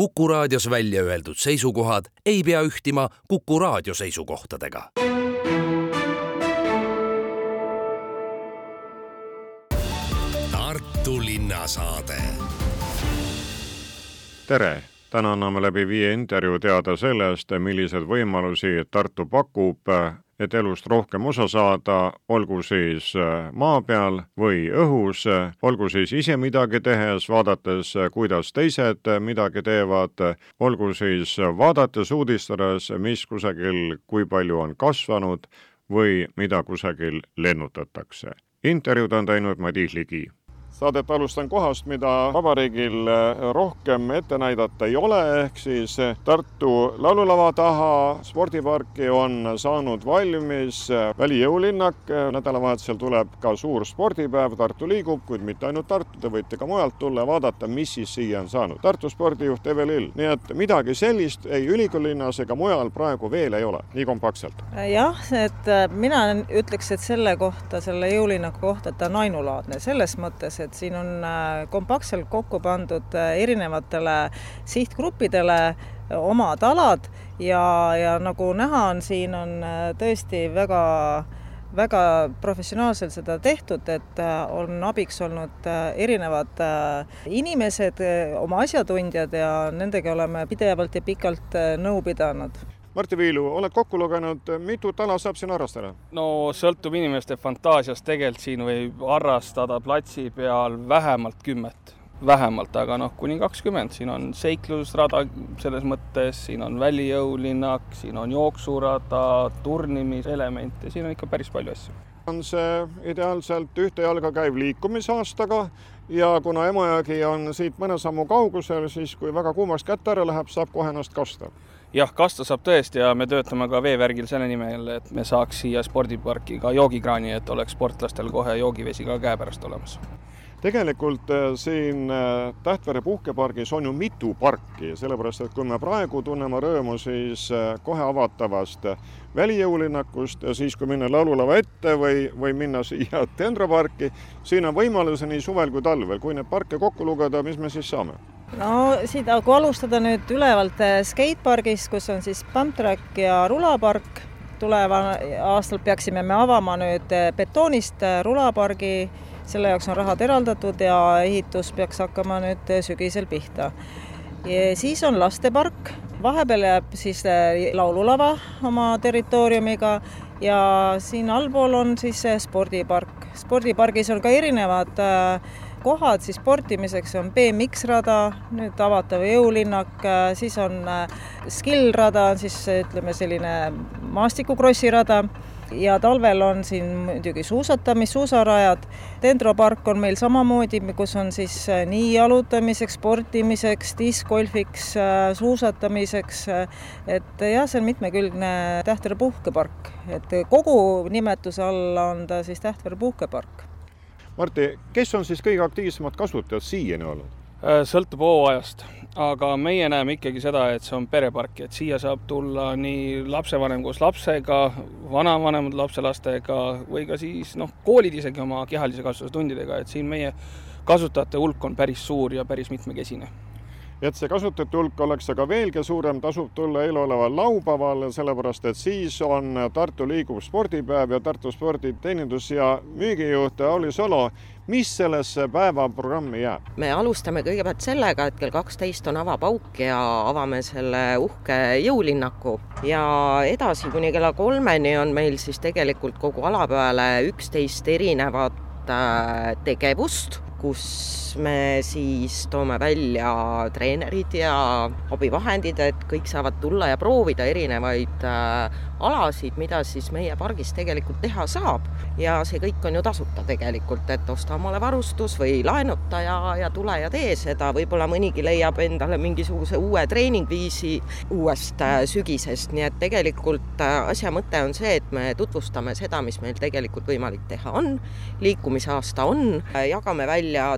Kuku raadios välja öeldud seisukohad ei pea ühtima Kuku raadio seisukohtadega. Tartu linnasaade. tere, täna anname läbi viie intervjuu teada sellest, milliseid võimalusi Tartu pakub et elust rohkem osa saada, olgu siis äh, maa peal või õhus, olgu siis ise midagi tehes, vaadates, äh, kuidas teised äh, midagi teevad, olgu siis vaadates, uudistades, mis kusagil, kui palju on kasvanud või mida kusagil lennutatakse. intervjuud on teinud Madis Ligi saadet alustan kohast, mida vabariigil eh, rohkem ette näidata ei ole, ehk siis eh, Tartu laululava taha spordiparki on saanud valmis eh, välijõulinnak. nädalavahetusel tuleb ka suur spordipäev, Tartu liigub, kuid mitte ainult Tartu, te võite ka mujalt tulla ja vaadata, mis siis siia on saanud. Tartu spordijuht Eve Lill, nii et midagi sellist ei ülikoolilinnas ega mujal praegu veel ei ole, nii kompaktselt. jah, et mina ütleks, et selle kohta, selle jõulinnaku kohta, et ta on ainulaadne selles mõttes, et et siin on äh, kompaktselt kokku pandud äh, erinevatele sihtgruppidele äh, omad alad ja, ja nagu näha on, siin on tõesti väga väga professionaalselt seda tehtud, et on abiks olnud erinevad inimesed, oma asjatundjad ja nendega oleme pidevalt ja pikalt nõu pidanud Martti Viilu, oled kokku lugenud, mitut ala saab siin harrastada? no sõltub inimeste fantaasiast, tegelikult siin võib harrastada platsi peal vähemalt kümmet, vähemalt, aga noh, kuni kakskümmend, siin on seiklusrada selles mõttes, siin on välijõulinnak, siin on jooksurada, turnimiselemente, siin on ikka päris palju asju. on see ideaalselt ühte jalga käiv liikumisaastaga ja kuna Emajõgi on siit mõne sammu kaugusel, siis kui väga kuumaks kätte ära läheb, saab kohe ennast kasta jah, kasta saab tõesti ja me töötame ka veevärgil selle nimel, et me saaks siia spordiparki ka joogikraani, et oleks sportlastel kohe joogivesi ka käepärast olemas tegelikult äh, siin äh, Tähtvere puhkepargis on ju mitu parki, sellepärast et kui me praegu tunneme rõõmu siis äh, kohe avatavast välijõulinnakust ja siis, kui minna laululava ette või, või minna siia Dendroparki, siin on võimalusi nii suvel kui talvel. kui neid parke kokku lugeda, mis me siis saame? No siit, kui alustada nüüd ülevalt skatepargist, kus on siis pump track ja rulapark, tuleval aastal peaksime me avama nüüd betoonist rulapargi, selle jaoks on rahad eraldatud ja ehitus peaks hakkama nüüd sügisel pihta. siis on lastepark, vahepeal jääb siis laululava oma territooriumiga ja siin allpool on siis spordipark. spordipargis on ka erinevad äh, kohad siis sportimiseks on BMX-rada, nüüd avatav jõulinnak, siis on äh, skill-rada, siis ütleme selline maastikukrossi rada ja talvel on siin muidugi suusatamis, suusarajad. Dendropark on meil samamoodi, kus on siis äh, nii jalutamiseks, sportimiseks, diskgolfiks, äh, suusatamiseks. et jah, see on mitmekülgne Tähtvere puhkepark, et kogu nimetuse all on ta siis Tähtvere puhkepark Martti, kes on siis kõige aktiivsemad kasutajad siiani olnud? Äh, sõltub hooajast, aga meie näeme ikkagi seda, et see on perepark, et siia saab tulla nii lapsevanem koos lapsega, vanavanemad lapselastega või ka siis noh, koolid isegi oma kehalise kasvatuse tundidega, et siin meie kasutajate hulk on päris suur ja päris mitmekesine et see kasutajate hulk oleks aga veelgi suurem, tasub tulla eeloleval laupäeval, sellepärast et siis on Tartu liiguv spordipäev ja Tartu sporditeenindus ja müügijuht Auli Solo mis sellesse päevaprogrammi jääb? me alustame kõigepealt sellega, et kell kaksteist on avapauk ja avame selle uhke jõulinnaku ja edasi kuni kella kolmeni on meil siis tegelikult kogu ala peale üksteist erinevat äh, tegevust kus me siis toome välja treenerid ja abivahendid, et kõik saavad tulla ja proovida erinevaid äh, alasid, mida siis meie pargis tegelikult teha saab. ja see kõik on ju tasuta tegelikult, et osta omale varustus või laenuta ja, ja tule ja tee seda, võib-olla mõnigi leiab endale mingisuguse uue treeningviisi uuest äh, sügisest, nii et tegelikult äh, asja mõte on see, et me tutvustame seda, mis meil tegelikult võimalik teha on, liikumisaasta on, jagame välja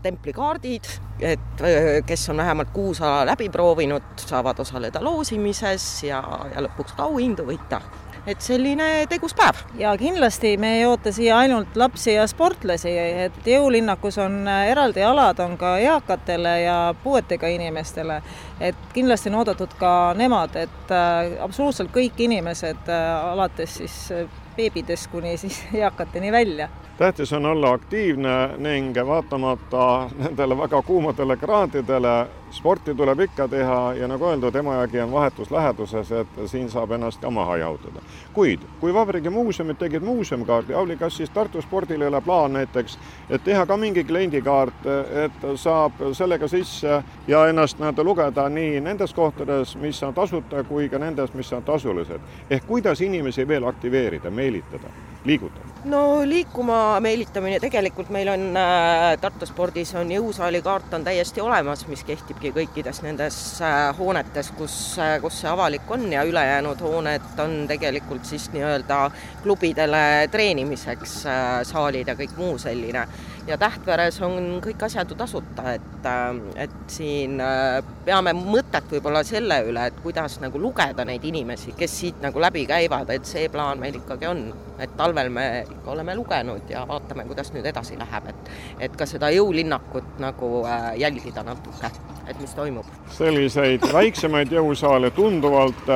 templikaardid, et äh, kes on vähemalt kuus ala läbi proovinud, saavad osaleda loosimises ja, ja lõpuks ka auhindu võita et selline tegus päev. ja kindlasti me ei oota siia ainult lapsi ja sportlasi, et jõulinnakus on eraldi alad, on ka eakatele ja puuetega inimestele. et kindlasti on oodatud ka nemad, et äh, absoluutselt kõik inimesed, äh, alates siis beebidest kuni siis eakateni välja. Tähtis on olla aktiivne ning vaatamata nendele väga kuumadele kraadidele sporti tuleb ikka teha ja nagu öeldud, Emajõgi on vahetus läheduses, et siin saab ennast ka maha jahutada. kuid kui Vabariigi Muuseumid tegid muuseumikaardi, Auli, kas siis Tartu spordil ei ole plaan näiteks, et teha ka mingi kliendikaart, et saab sellega sisse ja ennast nii-öelda lugeda nii nendes kohtades, mis on tasuta, kui ka nendes, mis on tasulised. ehk kuidas inimesi veel aktiveerida, meelitada, liigutada? no liikuma meelitamine, tegelikult meil on äh, Tartu spordis on jõusaali kaart on täiesti olemas, mis kehtibki kõikides nendes äh, hoonetes, kus äh,, kus see avalik on ja ülejäänud hooned on tegelikult siis nii-öelda klubidele treenimiseks saalid ja kõik muu selline ja Tähtveres on kõik asjad ju tasuta, et, äh, et siin äh, peame mõtet võib-olla selle üle, et kuidas nagu lugeda neid inimesi, kes siit nagu läbi käivad, et see plaan meil ikkagi on. et talvel me ikka oleme lugenud ja vaatame, kuidas nüüd edasi läheb, et et ka seda jõulinnakut nagu äh, jälgida natuke, et mis toimub. selliseid väiksemaid jõusaale tunduvalt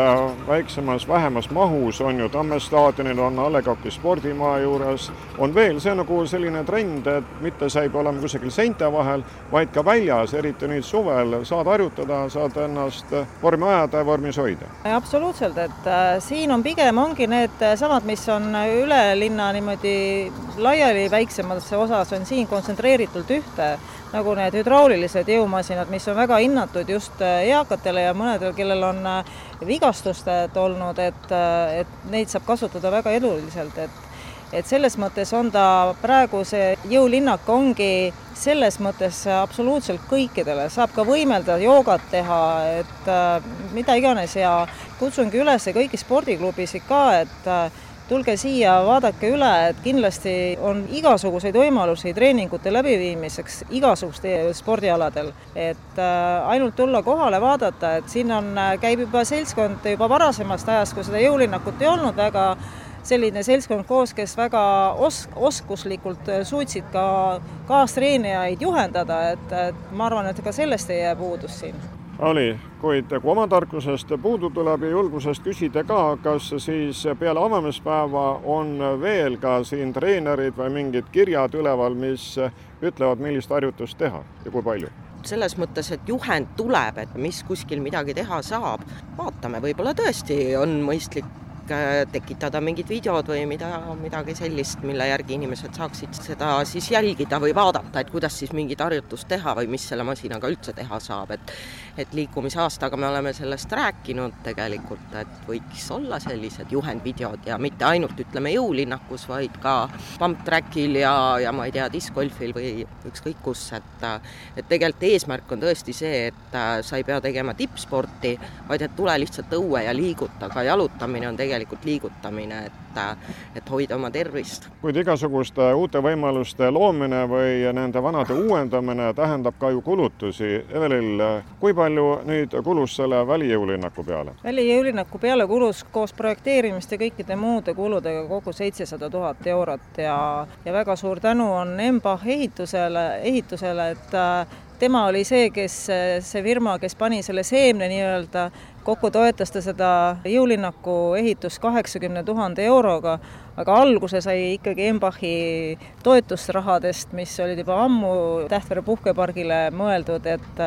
väiksemas, vähemas mahus on ju Tamme staadionil, on A Le Coq'i spordimaja juures, on veel, see on nagu selline trend, et mitte sa ei pea olema kusagil seinte vahel, vaid ka väljas, eriti nüüd suvel, saad harjutada, saad ennast vormi ajada ja vormis hoida. absoluutselt, et äh, siin on pigem, ongi need samad, mis on üle linna niimoodi laiali väiksemasse osas, on siin kontsentreeritult ühte, nagu need hüdraulilised jõumasinad, mis on väga hinnatud just äh, eakatele ja mõnedel, kellel on äh, vigastused olnud, et, äh, et neid saab kasutada väga eluliselt, et et selles mõttes on ta praegu see jõulinnak ongi selles mõttes absoluutselt kõikidele, saab ka võimelda, joogat teha, et äh, mida iganes ja kutsungi üles kõiki spordiklubisid ka, et äh, tulge siia, vaadake üle, et kindlasti on igasuguseid võimalusi treeningute läbiviimiseks igasugustel spordialadel. et äh, ainult tulla kohale, vaadata, et siin on, käib juba seltskond juba varasemast ajast, kui seda jõulinnakut ei olnud väga selline seltskond koos, kes väga os-, oskuslikult äh, suutsid ka kaastreenejaid juhendada, et, et ma arvan, et ka sellest ei jää puudust siin. oli, kuid kui oma tarkusest puudu tuleb ja julgusest küsida ka, kas siis peale avamispäeva on veel ka siin treenerid või mingid kirjad üleval, mis ütlevad, millist harjutust teha ja kui palju? selles mõttes, et juhend tuleb, et mis kuskil midagi teha saab, vaatame, võib-olla tõesti on mõistlik tekitada mingid videod või mida, midagi sellist, mille järgi inimesed saaksid seda siis jälgida või vaadata, et kuidas siis mingit harjutust teha või mis selle masinaga üldse teha saab, et et liikumisaastaga me oleme sellest rääkinud tegelikult, et võiks olla sellised juhendvideod ja mitte ainult ütleme jõulinnakus, vaid ka pump track'il ja, ja ma ei tea, diskgolfil või ükskõik kus, et et tegelikult eesmärk on tõesti see, et sa ei pea tegema tippsporti, vaid et tule lihtsalt õue ja liiguta, ka jalutamine on tegelikult tegelikult liigutamine, et, et hoida oma tervist. kuid igasuguste uute võimaluste loomine või nende vanade uuendamine tähendab ka ju kulutusi. Evelil, kui palju nüüd kulus selle välijõulinnaku peale? välijõulinnaku peale kulus koos projekteerimiste kõikide muude kuludega kokku seitsesada tuhat eurot ja, ja väga suur tänu on EMBAH ehitusele, ehitusele, et tema oli see, kes, see firma, kes pani selle seemne nii-öelda kokku toetas ta seda jõulinnaku ehitust kaheksakümne tuhande euroga, aga alguse sai ikkagi Embachi toetusrahadest, mis olid juba ammu Tähtvere puhkepargile mõeldud, et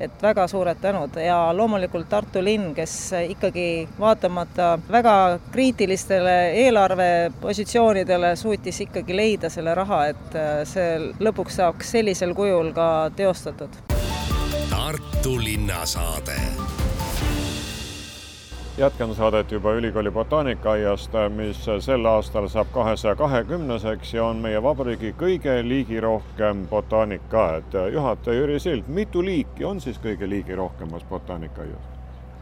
et väga suured tänud ja loomulikult Tartu linn, kes ikkagi vaatamata väga kriitilistele eelarvepositsioonidele suutis ikkagi leida selle raha, et see lõpuks saaks sellisel kujul ka teostatud. Tartu linnasaade jätkan saadet juba ülikooli botaanikaaiast, mis sel aastal saab kahesaja kahekümneseks ja on meie vabariigi kõige liigirohkem botaanikaaed. juhataja Jüri Sild, mitu liiki on siis kõige liigirohkemas botaanikaaias?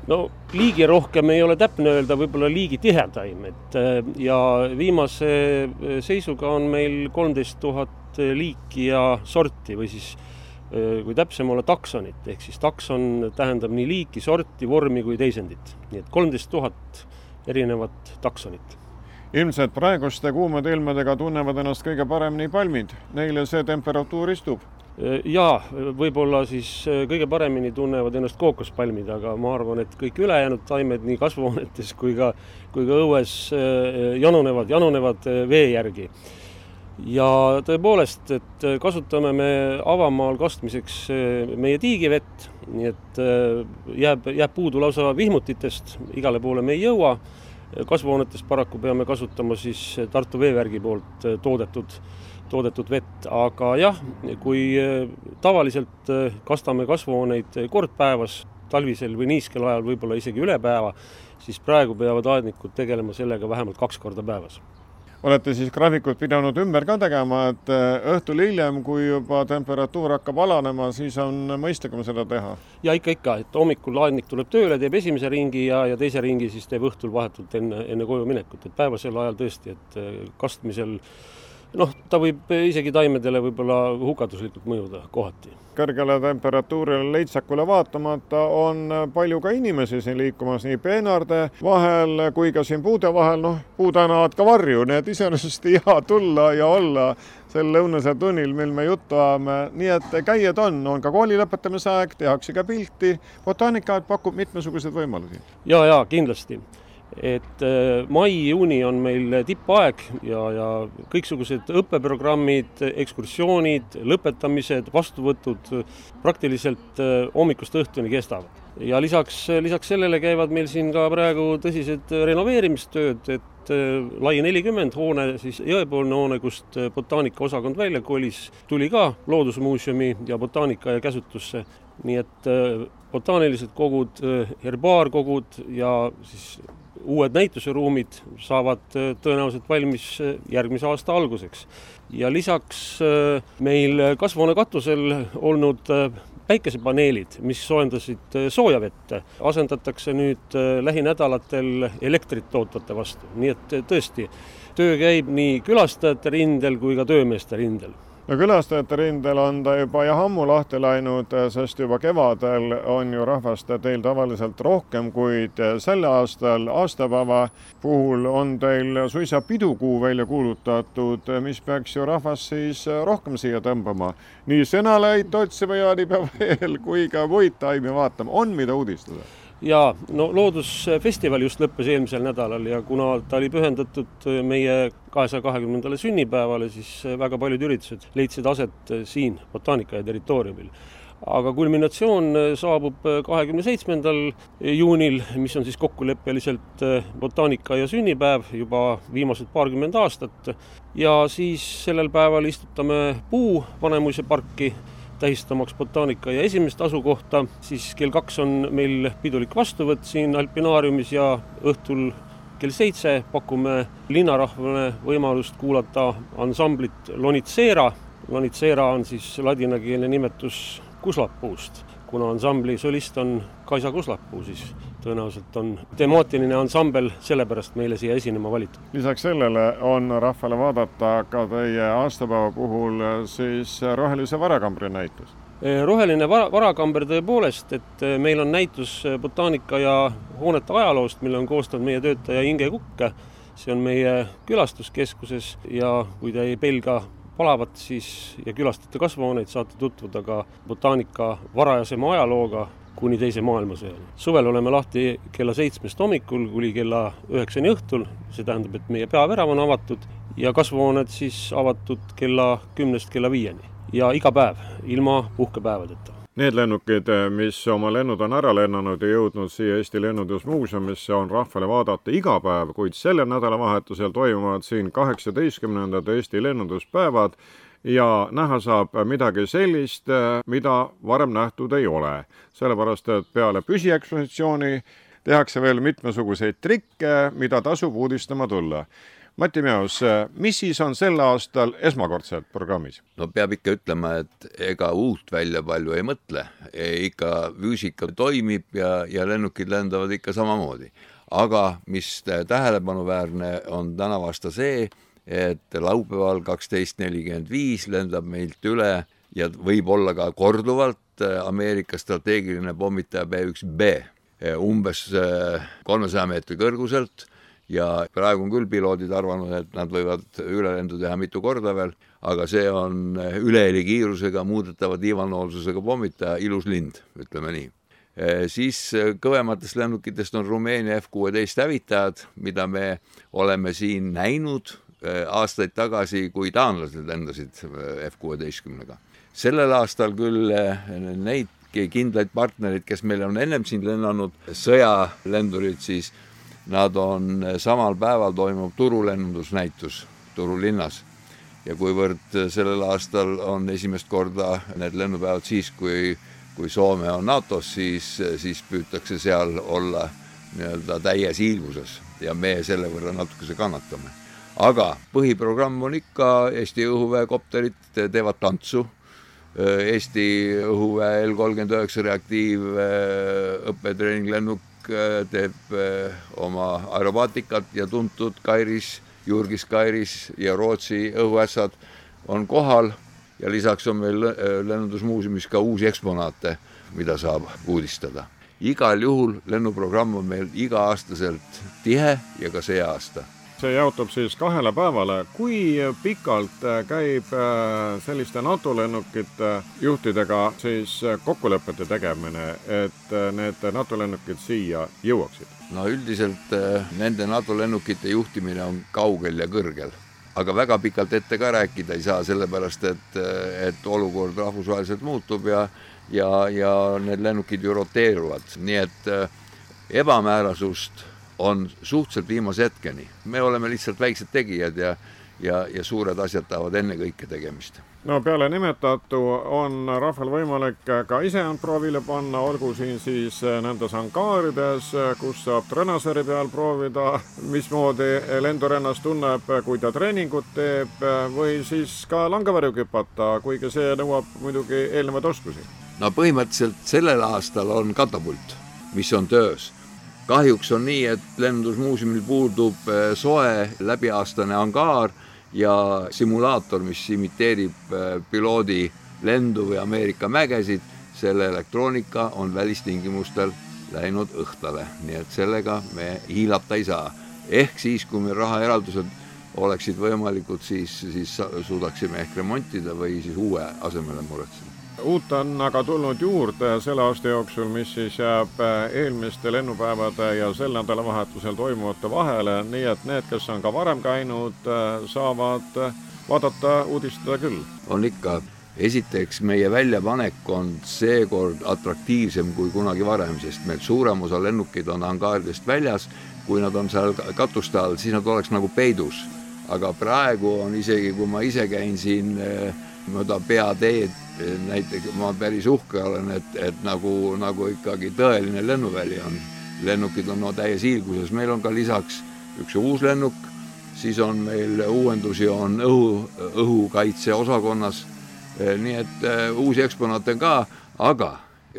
no liigirohkem ei ole täpne öelda, võib-olla liigitihedaim, et ja viimase seisuga on meil kolmteist tuhat liiki ja sorti või siis kui täpsem olla, taksonit, ehk siis takson tähendab nii liiki, sorti, vormi kui teisendit. nii et kolmteist tuhat erinevat taksonit ilmselt praeguste kuumade ilmadega tunnevad ennast kõige paremini palmid, neile see temperatuur istub jaa, võib-olla siis äh, kõige paremini tunnevad ennast kookospalmid, aga ma arvan, et kõik ülejäänud taimed nii kasvuhoonetes kui ka, kui ka õues äh, janunevad, janunevad äh, vee järgi. Ja tõepoolest, et kasutame me avamaal kastmiseks meie tiigivett, nii et jääb, jääb puudu lausa vihmutitest, igale poole me ei jõua. kasvuhoonetes paraku peame kasutama siis Tartu veevärgi poolt toodetud toodetud vett, aga jah, kui tavaliselt kastame kasvuhooneid kord päevas, talvisel või niiskel ajal võib-olla isegi üle päeva, siis praegu peavad aednikud tegelema sellega vähemalt kaks korda päevas olete siis graafikut pidanud ümber ka tegema, et äh, õhtul hiljem, kui juba temperatuur hakkab alanema, siis on mõistlikum seda teha? ja ikka, ikka, et hommikul aednik tuleb tööle, teeb esimese ringi ja, ja teise ringi siis teeb õhtul vahetult enne, enne koju minekut, et päevasel ajal tõesti, et kastmisel äh, noh, ta võib isegi taimedele võib-olla hukatuslikult mõjuda kohati. kõrgele temperatuurile leitsakule vaatamata on palju ka inimesi siin liikumas nii peenarde vahel kui ka siin puude vahel, noh, puud annavad ka varju, nii et iseenesest hea tulla ja olla sel lõunasel tunnil, mil me juttu ajame, nii et käijaid on, on ka kooli lõpetamise aeg, tehakse ka pilti, botaanikaaed pakub mitmesuguseid võimalusi. ja, ja kindlasti et äh, mai-juuni on meil tippaeg ja, ja kõiksugused õppeprogrammid, ekskursioonid, lõpetamised, vastuvõtud praktiliselt äh, hommikust õhtuni kestavad. ja lisaks, lisaks sellele käivad meil siin ka praegu tõsised renoveerimistööd, et äh, Lai nelikümmend hoone, siis jõepoolne hoone, kust botaanikaosakond välja kolis, tuli ka Loodusmuuseumi ja botaanika ja käsutusse. nii et botaanilised kogud, herbaarkogud ja siis uued näituseruumid saavad äh, tõenäoliselt valmis äh, järgmise aasta alguseks. ja lisaks äh, meil kasvuhoone katusel olnud päikesepaneelid, mis soojendasid soojavett, asendatakse nüüd lähinädalatel elektrit tootvate vastu, nii et tõesti, töö käib nii külastajate rindel kui ka töömeeste rindel no külastajate rindel on ta juba jah ammu lahti läinud, sest juba kevadel on ju rahvast teil tavaliselt rohkem, kuid. Selle aastal aastapäeva puhul on teil suisa pidukuu välja kuulutatud, mis peaks ju rahvast siis rohkem siia tõmbama. nii sõnaleid otsima jaanipäeva eel kui ka muid taimi vaatama, on mida uudistada jaa, no Loodusfestival just lõppes eelmisel nädalal ja kuna ta oli pühendatud meie kahesaja kahekümnendale sünnipäevale, siis väga paljud üritused leidsid aset siin botaanika territooriumil aga kulminatsioon saabub kahekümne seitsmendal juunil, mis on siis kokkuleppeliselt botaanika ja sünnipäev juba viimased paarkümmend aastat. ja siis sellel päeval istutame puu Vanemuise parki tähistamaks botaanika ja esimest asukohta, siis kell kaks on meil pidulik vastuvõtt siin Alpinaariumis ja õhtul kell seitse pakume linnarahvale võimalust kuulata ansamblit Lonitsera. Lonitsera on siis ladinakeelne nimetus kuslapuust kuna ansambli solist on Kaisa Kuslapuu, siis tõenäoliselt on temaatiline ansambel sellepärast meile siia esinema valitud. lisaks sellele on rahvale vaadata ka teie aastapäeva puhul siis rohelise varakambri näitus e, roheline vara, varakamber tõepoolest, et e, meil on näitus botaanika ja hoonete ajaloost, mille on koostanud meie töötaja Inge Kukk. see on meie külastuskeskuses ja kui te ei pelga palavat, siis ja külastate kasvuhooneid, saate tutvuda ka botaanika varajasema ajalooga kuni Teise maailmasõjani. suvel oleme lahti kella seitsmest hommikul kuni kella üheksani õhtul, see tähendab, et meie peavärav on avatud ja kasvuhooned siis avatud kella kümnest kella viieni ja iga päev ilma puhkepäevadeta Need lennukid, mis oma lennud on ära lennanud ja jõudnud siia Eesti Lennundusmuuseumisse, on rahvale vaadata iga päev, kuid sellel nädalavahetusel toimuvad siin kaheksateistkümnendad Eesti lennunduspäevad ja näha saab midagi sellist, mida varem nähtud ei ole. sellepärast, et peale püsiekspositsiooni tehakse veel mitmesuguseid trikke, mida tasub uudistama tulla Mati Meos, mis siis on sel aastal esmakordselt programmis? no peab ikka ütlema, et ega uut välja palju ei mõtle, ikka füüsika toimib ja, ja lennukid lendavad ikka samamoodi. aga mis tähelepanuväärne on tänavu aasta see, et laupäeval kaksteist nelikümmend viis lendab meilt üle ja võib-olla ka korduvalt Ameerika strateegiline pommitaja B1B umbes kolmesaja meetri kõrguselt ja praegu on küll piloodid arvanud, et nad võivad ülelendu teha mitu korda veel, aga see on üleheli kiirusega muudetava tiivanoolsusega pommitaja, ilus lind, ütleme nii siis kõvematest lennukitest on Rumeenia F kuueteist hävitajad, mida me oleme siin näinud aastaid tagasi, kui taanlased lendasid F kuueteistkümnega. sellel aastal küll neid kindlaid partnereid, kes meil on ennem siin lennanud, sõjalendurid siis Nad on samal päeval toimub turulennundusnäitus Turu linnas ja kuivõrd sellel aastal on esimest korda need lennupäevad siis, kui, kui Soome on NATO-s, siis, siis püütakse seal olla nii-öelda täies hiilguses ja me selle võrra natukese kannatame. aga põhiprogramm on ikka Eesti õhuväe kopterid teevad tantsu. Eesti õhuväe L kolmkümmend üheksa reaktiiv õppetreeninglennuk Äh, teeb äh, oma aerobaatikat ja tuntud Kairis, Jurgis Kairis ja Rootsi õhuässad on kohal ja lisaks on meil äh, lennundusmuuseumis ka uusi eksponaate, mida saab uudistada. igal juhul lennuprogramm on meil iga-aastaselt tihe ja ka see aasta see jaotub siis kahele päevale. kui pikalt käib äh, selliste NATO lennukite juhtidega siis kokkulepete tegemine, et äh, need NATO lennukid siia jõuaksid? no üldiselt äh, nende NATO lennukite juhtimine on kaugel ja kõrgel aga väga pikalt ette ka rääkida ei saa, sellepärast et, et olukord rahvusvaheliselt muutub ja, ja, ja need lennukid ju roteeruvad, nii et ebamäärasust on suhteliselt viimase hetkeni. me oleme lihtsalt väiksed tegijad ja, ja, ja suured asjad tahavad ennekõike tegemist no peale nimetatu on rahval võimalik ka ise end proovile panna, olgu siin siis nendes angaarides, kus saab treenaseri peal proovida, mismoodi lendur ennast tunneb, kui ta treeningut teeb, või siis ka langevarju küpata, kuigi see nõuab muidugi eelnevaid oskusi. no põhimõtteliselt sellel aastal on katapult, mis on töös kahjuks on nii, et lennundusmuuseumil puudub eh, soe läbiaastane angaar ja simulaator, mis imiteerib eh, piloodi lendu või Ameerika mägesid, selle elektroonika on välistingimustel läinud õhtale, nii et sellega me hiilata ei saa. ehk siis, kui meil rahaeraldused oleksid võimalikud, siis, siis suudaksime ehk remontida või siis uue asemele muretseda uut on aga tulnud juurde selle aasta jooksul, mis siis jääb äh, eelmiste lennupäevade ja sel nädalavahetusel toimuvate vahele, nii et need, kes on ka varem käinud, äh, saavad äh, vaadata, uudistada küll. on ikka, esiteks meie väljapanek on seekord atraktiivsem kui kunagi varem, sest meil suurem osa lennukeid on angaaridest väljas, kui nad on seal katuste all, siis nad oleks nagu peidus. Aga praegu on isegi, kui ma ise käin siin mööda peateed näiteks ma päris uhke olen, et, et nagu, nagu ikkagi tõeline lennuväli on. lennukid on no täies hiilguses, meil on ka lisaks üks uus lennuk, siis on meil uuendusi on õhu, õhukaitseosakonnas. Eh, nii et uusi eksponaate on ka, aga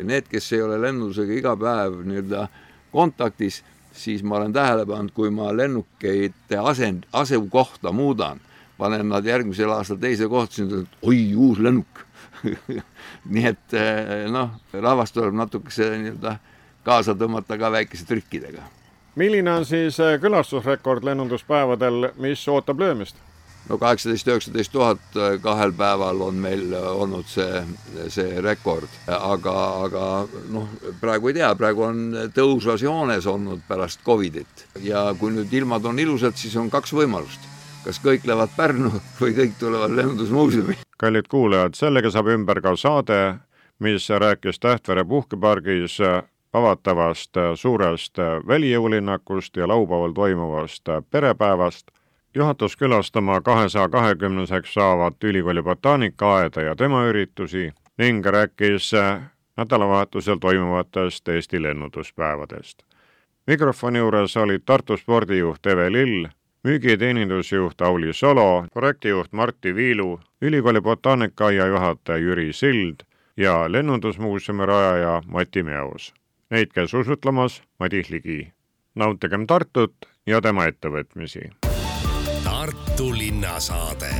need, kes ei ole lennundusega iga päev nii-öelda kontaktis, siis ma olen tähele pannud, kui ma lennukeid asend, asukohta muudan, panen nad järgmisel aastal teise kohta, siis nad ütlevad, oi, uus lennuk nii et eh, noh, rahvast tuleb natukese nii-öelda kaasa tõmmata ka väikese trükkidega. milline on siis eh, külastusrekord lennunduspäevadel, mis ootab löömist? No kaheksateist, üheksateist tuhat eh, kahel päeval on meil olnud see, see rekord, aga, aga noh, praegu ei tea, praegu on tõusvas joones olnud pärast Covidit ja kui nüüd ilmad on ilusad, siis on kaks võimalust kas kõik lähevad Pärnu või kõik tulevad lennundusmuuseumi. kallid kuulajad, sellega saab ümber ka saade, mis rääkis Tähtvere puhkepargis avatavast suurest välijõulinnakust ja laupäeval toimuvast perepäevast. Juhatus külastama kahesaja kahekümneseks saavat ülikooli botaanikaaeda ja tema üritusi ning rääkis nädalavahetusel toimuvatest Eesti lennunduspäevadest. mikrofoni juures olid Tartu spordijuht Eve Lill müügi- ja teenindusjuht Auli Salo, projektijuht Martti Viilu, ülikooli botaanikaaia juhataja Jüri Sild ja lennundusmuuseumi rajaja Mati Meos. Neid käis usutlemas Madis Ligi. nautigem Tartut ja tema ettevõtmisi. Tartu linnasaade